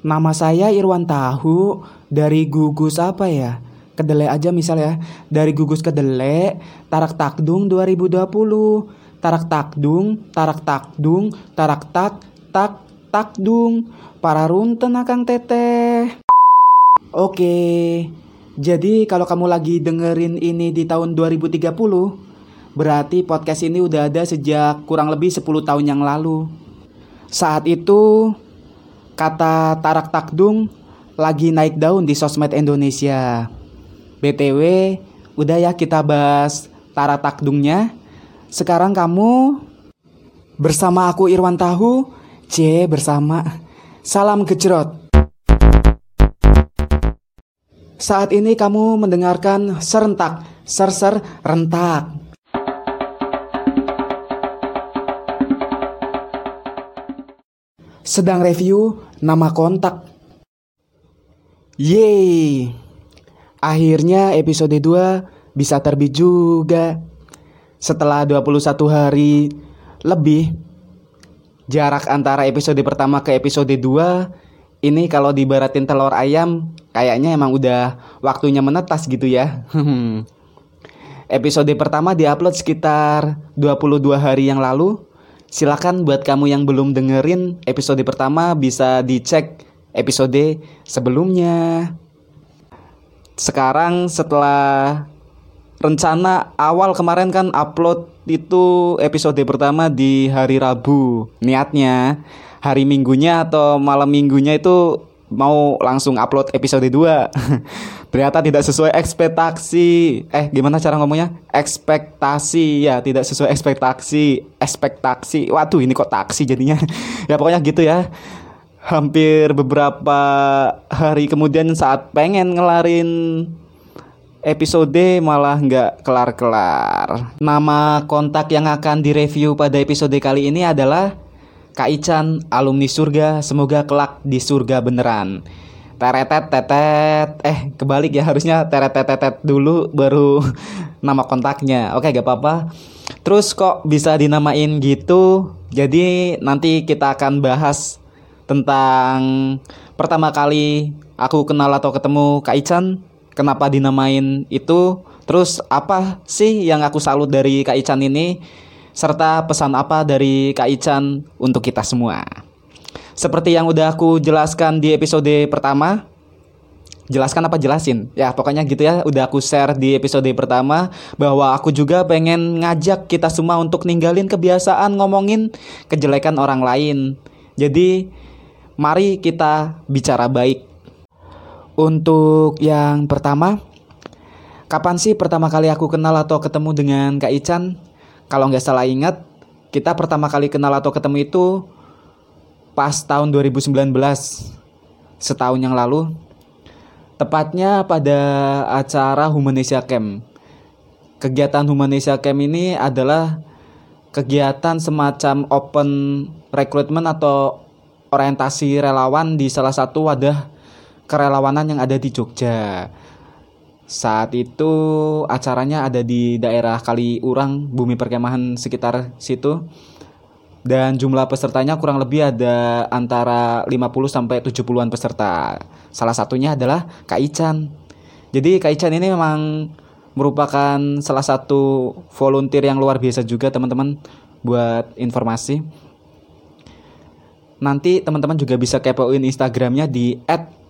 Nama saya Irwan Tahu dari gugus apa ya? Kedelai aja misalnya dari gugus kedelai Tarak Takdung 2020 Tarak Takdung Tarak Takdung Tarak Tak Tak Takdung. Para runten akang teteh. Oke Jadi kalau kamu lagi dengerin ini di tahun 2030 Berarti podcast ini udah ada sejak kurang lebih 10 tahun yang lalu. Saat itu kata Tarak Takdung lagi naik daun di sosmed Indonesia. BTW, udah ya kita bahas Tarak Takdungnya. Sekarang kamu bersama aku Irwan Tahu, C bersama Salam Gejrot. Saat ini kamu mendengarkan serentak, ser-ser rentak. Sedang review nama kontak. Yeay. Akhirnya episode 2 bisa terbit juga. Setelah 21 hari lebih jarak antara episode pertama ke episode 2 ini kalau dibaratin telur ayam kayaknya emang udah waktunya menetas gitu ya. episode pertama diupload sekitar 22 hari yang lalu Silakan buat kamu yang belum dengerin episode pertama bisa dicek episode sebelumnya. Sekarang setelah rencana awal kemarin kan upload itu episode pertama di hari Rabu. Niatnya hari Minggunya atau malam Minggunya itu mau langsung upload episode 2 Ternyata tidak sesuai ekspektasi. Eh gimana cara ngomongnya? Ekspektasi. Ya tidak sesuai ekspektasi. Ekspektasi. Waduh ini kok taksi jadinya? Ya pokoknya gitu ya. Hampir beberapa hari kemudian saat pengen ngelarin episode malah nggak kelar-kelar. Nama kontak yang akan direview pada episode kali ini adalah Kak Ican, alumni surga, semoga kelak di surga beneran. Teretet tetet, eh kebalik ya harusnya teretet tetet dulu baru nama kontaknya. Oke gak apa-apa. Terus kok bisa dinamain gitu? Jadi nanti kita akan bahas tentang pertama kali aku kenal atau ketemu Kak Ican, kenapa dinamain itu, terus apa sih yang aku salut dari Kak Ican ini? Serta pesan apa dari Kak Ican untuk kita semua. Seperti yang udah aku jelaskan di episode pertama, jelaskan apa jelasin? Ya, pokoknya gitu ya, udah aku share di episode pertama bahwa aku juga pengen ngajak kita semua untuk ninggalin kebiasaan ngomongin kejelekan orang lain. Jadi, mari kita bicara baik. Untuk yang pertama, kapan sih pertama kali aku kenal atau ketemu dengan Kak Ican? Kalau nggak salah ingat kita pertama kali kenal atau ketemu itu pas tahun 2019 setahun yang lalu. Tepatnya pada acara Humanesia Camp. Kegiatan Humanesia Camp ini adalah kegiatan semacam open recruitment atau orientasi relawan di salah satu wadah kerelawanan yang ada di Jogja saat itu acaranya ada di daerah Kaliurang, bumi perkemahan sekitar situ. Dan jumlah pesertanya kurang lebih ada antara 50 sampai 70-an peserta. Salah satunya adalah Kak Ican. Jadi Kak Ican ini memang merupakan salah satu volunteer yang luar biasa juga teman-teman buat informasi. Nanti teman-teman juga bisa kepoin Instagramnya di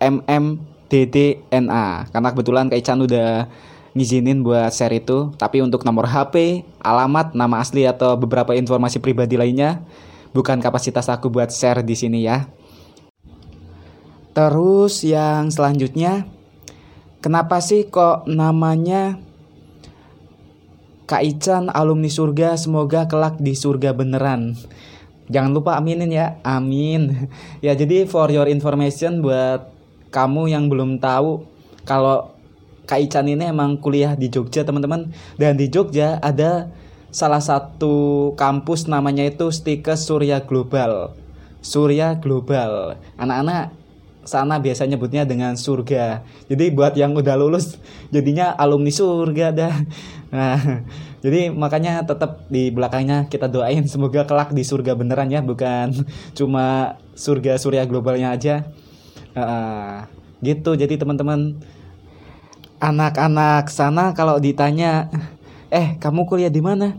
@mm DDNA karena kebetulan Kak Ican udah ngizinin buat share itu tapi untuk nomor HP, alamat, nama asli atau beberapa informasi pribadi lainnya bukan kapasitas aku buat share di sini ya. Terus yang selanjutnya kenapa sih kok namanya Kak Ican alumni surga semoga kelak di surga beneran. Jangan lupa aminin ya, amin. Ya jadi for your information buat kamu yang belum tahu kalau Kak Ican ini emang kuliah di Jogja teman-teman. Dan di Jogja ada salah satu kampus namanya itu Stikes Surya Global. Surya Global. Anak-anak sana biasa nyebutnya dengan surga. Jadi buat yang udah lulus jadinya alumni surga dah. Nah jadi makanya tetap di belakangnya kita doain semoga kelak di surga beneran ya bukan cuma surga surya globalnya aja uh, gitu jadi teman-teman anak-anak sana kalau ditanya eh kamu kuliah di mana?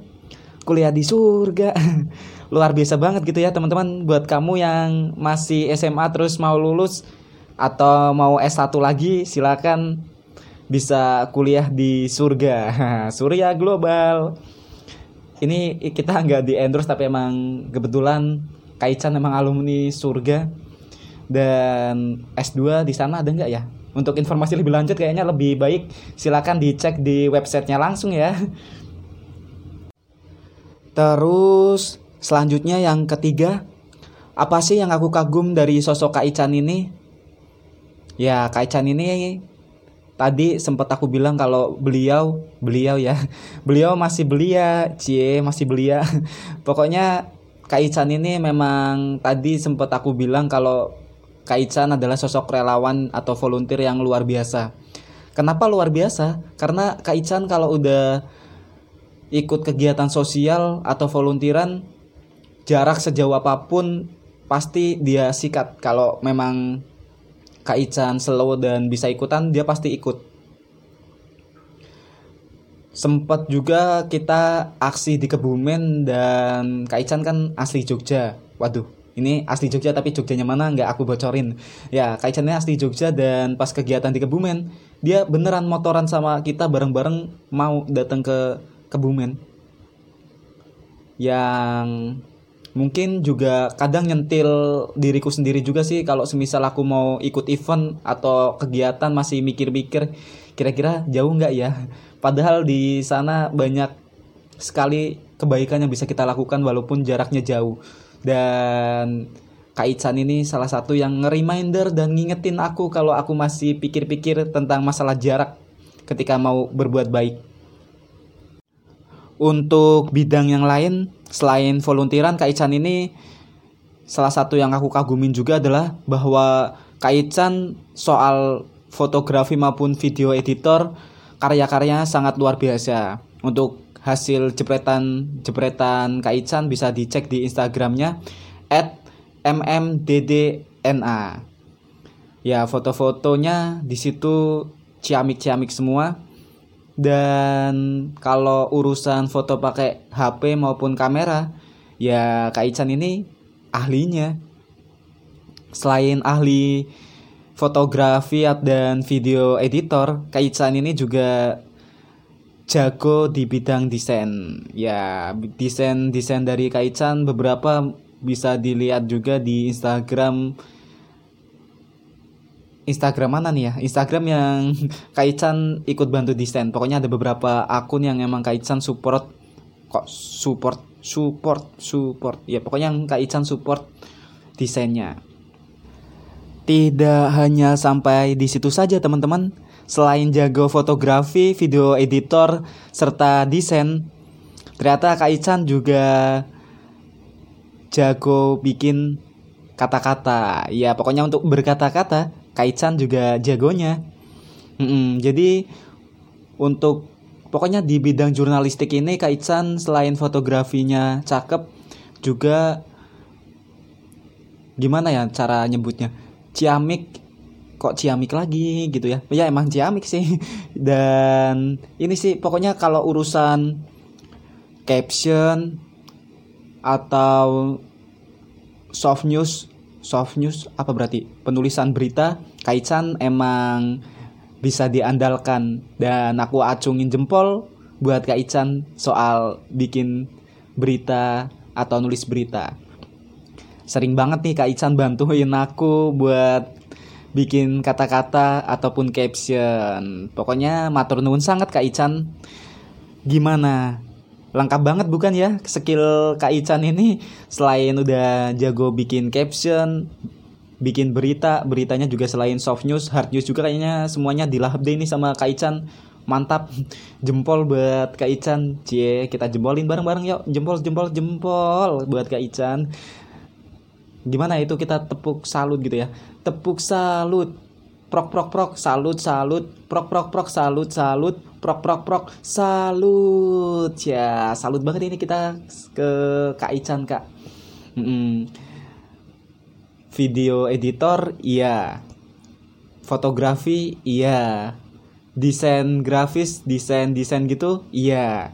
Kuliah di surga. Luar biasa banget gitu ya teman-teman. Buat kamu yang masih SMA terus mau lulus atau mau S1 lagi silakan bisa kuliah di surga. Surya Global. Ini kita nggak di endorse tapi emang kebetulan Kaichan emang alumni surga dan S2 di sana ada nggak ya? Untuk informasi lebih lanjut kayaknya lebih baik silakan dicek di websitenya langsung ya. Terus selanjutnya yang ketiga apa sih yang aku kagum dari sosok Kak Ican ini? Ya Kak Ican ini tadi sempat aku bilang kalau beliau beliau ya beliau masih belia cie masih belia. Pokoknya Kak Ican ini memang tadi sempat aku bilang kalau Kak Ican adalah sosok relawan atau volunteer yang luar biasa. Kenapa luar biasa? Karena Kak Ican kalau udah ikut kegiatan sosial atau volunteeran jarak sejauh apa pun pasti dia sikat. Kalau memang Kak Ican slow dan bisa ikutan dia pasti ikut. Sempat juga kita aksi di Kebumen dan Kak Ican kan asli Jogja. Waduh ini asli Jogja tapi Jogjanya mana nggak aku bocorin. Ya ini asli Jogja dan pas kegiatan di Kebumen dia beneran motoran sama kita bareng-bareng mau datang ke Kebumen. Yang mungkin juga kadang nyentil diriku sendiri juga sih kalau semisal aku mau ikut event atau kegiatan masih mikir-mikir kira-kira jauh nggak ya? Padahal di sana banyak sekali kebaikan yang bisa kita lakukan walaupun jaraknya jauh dan Kak ini salah satu yang nge-reminder dan ngingetin aku kalau aku masih pikir-pikir tentang masalah jarak ketika mau berbuat baik. Untuk bidang yang lain, selain volunteeran Kak ini salah satu yang aku kagumin juga adalah bahwa Kak soal fotografi maupun video editor karya-karyanya sangat luar biasa. Untuk hasil jepretan jepretan Kak Ican bisa dicek di Instagramnya at mmddna. Ya foto-fotonya di situ ciamik-ciamik semua dan kalau urusan foto pakai HP maupun kamera, ya Kak Ican ini ahlinya. Selain ahli fotografi dan video editor, Kak Ican ini juga jago di bidang desain. Ya, desain-desain dari Kak Ican beberapa bisa dilihat juga di Instagram Instagram mana nih ya? Instagram yang Kaichan ikut bantu desain. Pokoknya ada beberapa akun yang emang Kaichan support kok support support support. Ya pokoknya yang Kaichan support desainnya. Tidak hanya sampai di situ saja teman-teman. Selain jago fotografi, video editor, serta desain, ternyata Kaichan juga jago bikin kata-kata. Ya pokoknya untuk berkata-kata Kaichan juga jagonya. Mm-mm, jadi untuk pokoknya di bidang jurnalistik ini Kaichan selain fotografinya cakep juga gimana ya cara nyebutnya ciamik kok ciamik lagi gitu ya. Ya emang ciamik sih. Dan ini sih pokoknya kalau urusan caption atau soft news soft news apa berarti? Penulisan berita Kaichan emang bisa diandalkan. Dan aku acungin jempol buat Kaichan soal bikin berita atau nulis berita. Sering banget nih Kaichan bantuin aku buat bikin kata-kata ataupun caption. Pokoknya matur nuwun sangat Kaichan gimana? Lengkap banget bukan ya skill Kak Ican ini? Selain udah jago bikin caption bikin berita beritanya juga selain soft news hard news juga kayaknya semuanya dilahap deh ini sama Kak Ican. Mantap. Jempol buat Kak Ican. Cie kita jempolin bareng-bareng yuk. Jempol jempol jempol buat Kak Ican gimana itu kita tepuk salut gitu ya? Tepuk salut. Prok prok prok. Salut salut. Prok prok prok. Salut salut. Prok prok prok. Salut. Ya salut banget ini kita ke Kak Ican kak. Mm -mm. video editor iya. Fotografi iya. Desain grafis desain desain gitu iya.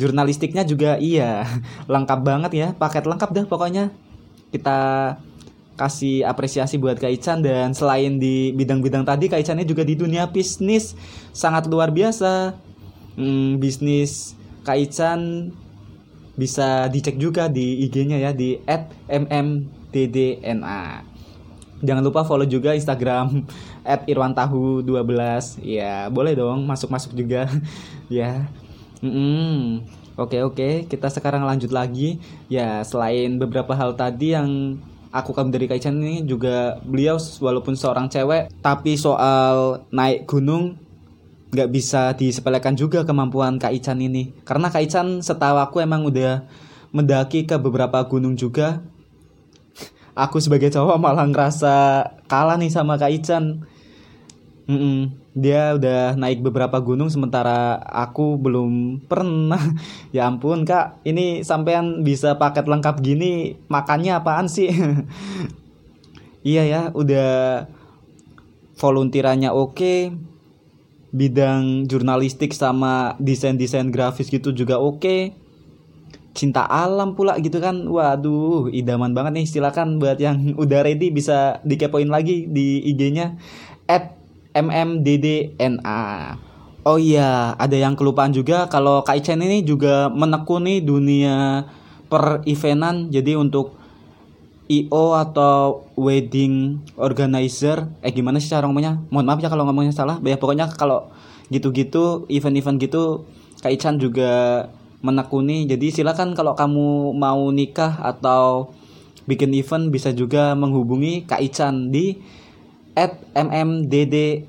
Jurnalistiknya juga iya. Lengkap banget ya paket lengkap dah pokoknya kita kasih apresiasi buat Kak Ican dan selain di bidang-bidang tadi Kak Ican juga di dunia bisnis. Sangat luar biasa. Hmm, bisnis Kak Ican bisa dicek juga di IG-nya ya di @mmddna jangan lupa follow juga Instagram @irwantahu12 ya boleh dong masuk-masuk juga. Ya. Mm -mm. Oke oke, kita sekarang lanjut lagi. Ya, selain beberapa hal tadi yang aku kamu dari Kaichan ini juga beliau walaupun seorang cewek tapi soal naik gunung nggak bisa disepelekan juga kemampuan Kak Ican ini. Karena Kak Ican setahu aku emang udah mendaki ke beberapa gunung juga. Aku sebagai cowok malah ngerasa kalah nih sama Kak Ican mm -mm dia udah naik beberapa gunung sementara aku belum pernah. Ya ampun kak ini sampean bisa paket lengkap gini makannya apaan sih? Iya ya udah volunteerannya oke. Bidang jurnalistik sama desain-desain grafis gitu juga oke. Cinta alam pula gitu kan. Waduh idaman banget nih. Silakan buat yang udah ready bisa dikepoin lagi di IG-nya. At MMDDNA. Oh iya, ada yang kelupaan juga kalau Kak Ichen ini juga menekuni dunia per eventan. Jadi untuk IO atau wedding organizer, eh gimana sih cara ngomongnya? Mohon maaf ya kalau ngomongnya salah. Ya pokoknya kalau gitu-gitu event-event gitu Kak Ichan juga menekuni. Jadi silakan kalau kamu mau nikah atau bikin event bisa juga menghubungi Kak Ichan di at mmddna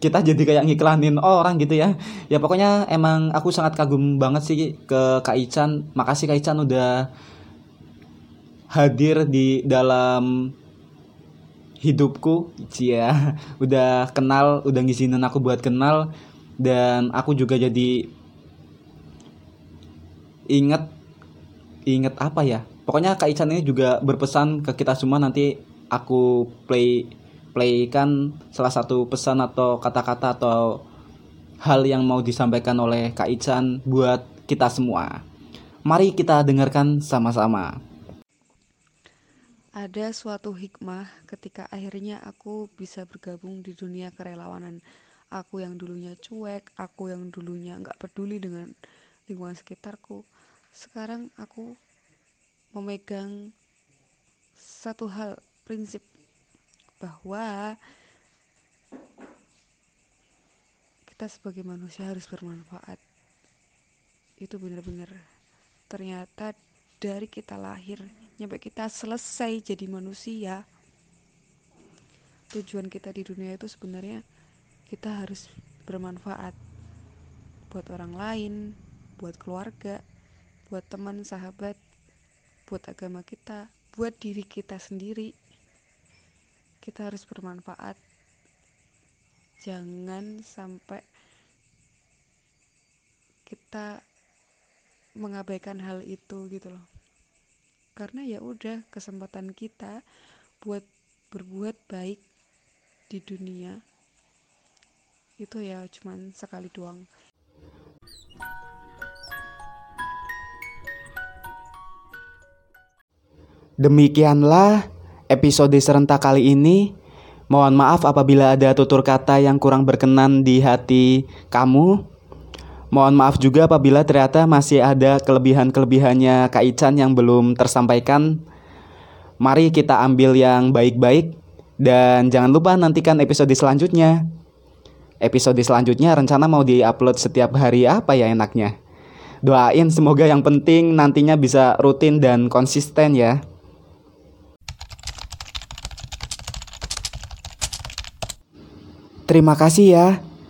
kita jadi kayak ngiklanin orang gitu ya. Ya pokoknya emang aku sangat kagum banget sih ke Kak Ican. Makasih Kak Ican udah hadir di dalam hidupku. Ya udah kenal udah ngizinin aku buat kenal. Dan aku juga jadi inget inget apa ya? Pokoknya Kak Ican ini juga berpesan ke kita semua nanti aku play playkan salah satu pesan atau kata-kata atau hal yang mau disampaikan oleh Kak Ican buat kita semua. Mari kita dengarkan sama-sama. Ada suatu hikmah ketika akhirnya aku bisa bergabung di dunia kerelawanan. Aku yang dulunya cuek, aku yang dulunya nggak peduli dengan lingkungan sekitarku. Sekarang aku memegang satu hal prinsip bahwa kita sebagai manusia harus bermanfaat. Itu benar-benar ternyata dari kita lahir nyampe kita selesai jadi manusia. Tujuan kita di dunia itu sebenarnya kita harus bermanfaat buat orang lain buat keluarga buat teman sahabat buat agama kita buat diri kita sendiri kita harus bermanfaat. Jangan sampai kita mengabaikan hal itu gitu loh. Karena ya udah kesempatan kita buat berbuat baik di dunia itu ya cuman sekali doang. Demikianlah episode serentak kali ini. Mohon maaf apabila ada tutur kata yang kurang berkenan di hati kamu. Mohon maaf juga apabila ternyata masih ada kelebihan-kelebihannya Kak Ican yang belum tersampaikan. Mari kita ambil yang baik-baik dan jangan lupa nantikan episode selanjutnya. Episode selanjutnya rencana mau diupload setiap hari apa ya enaknya? Doain semoga yang penting nantinya bisa rutin dan konsisten ya. Terima kasih ya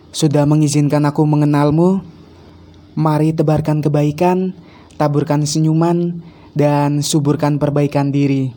sudah mengizinkan aku mengenalmu. Mari tebarkan kebaikan, taburkan senyuman, dan suburkan perbaikan diri.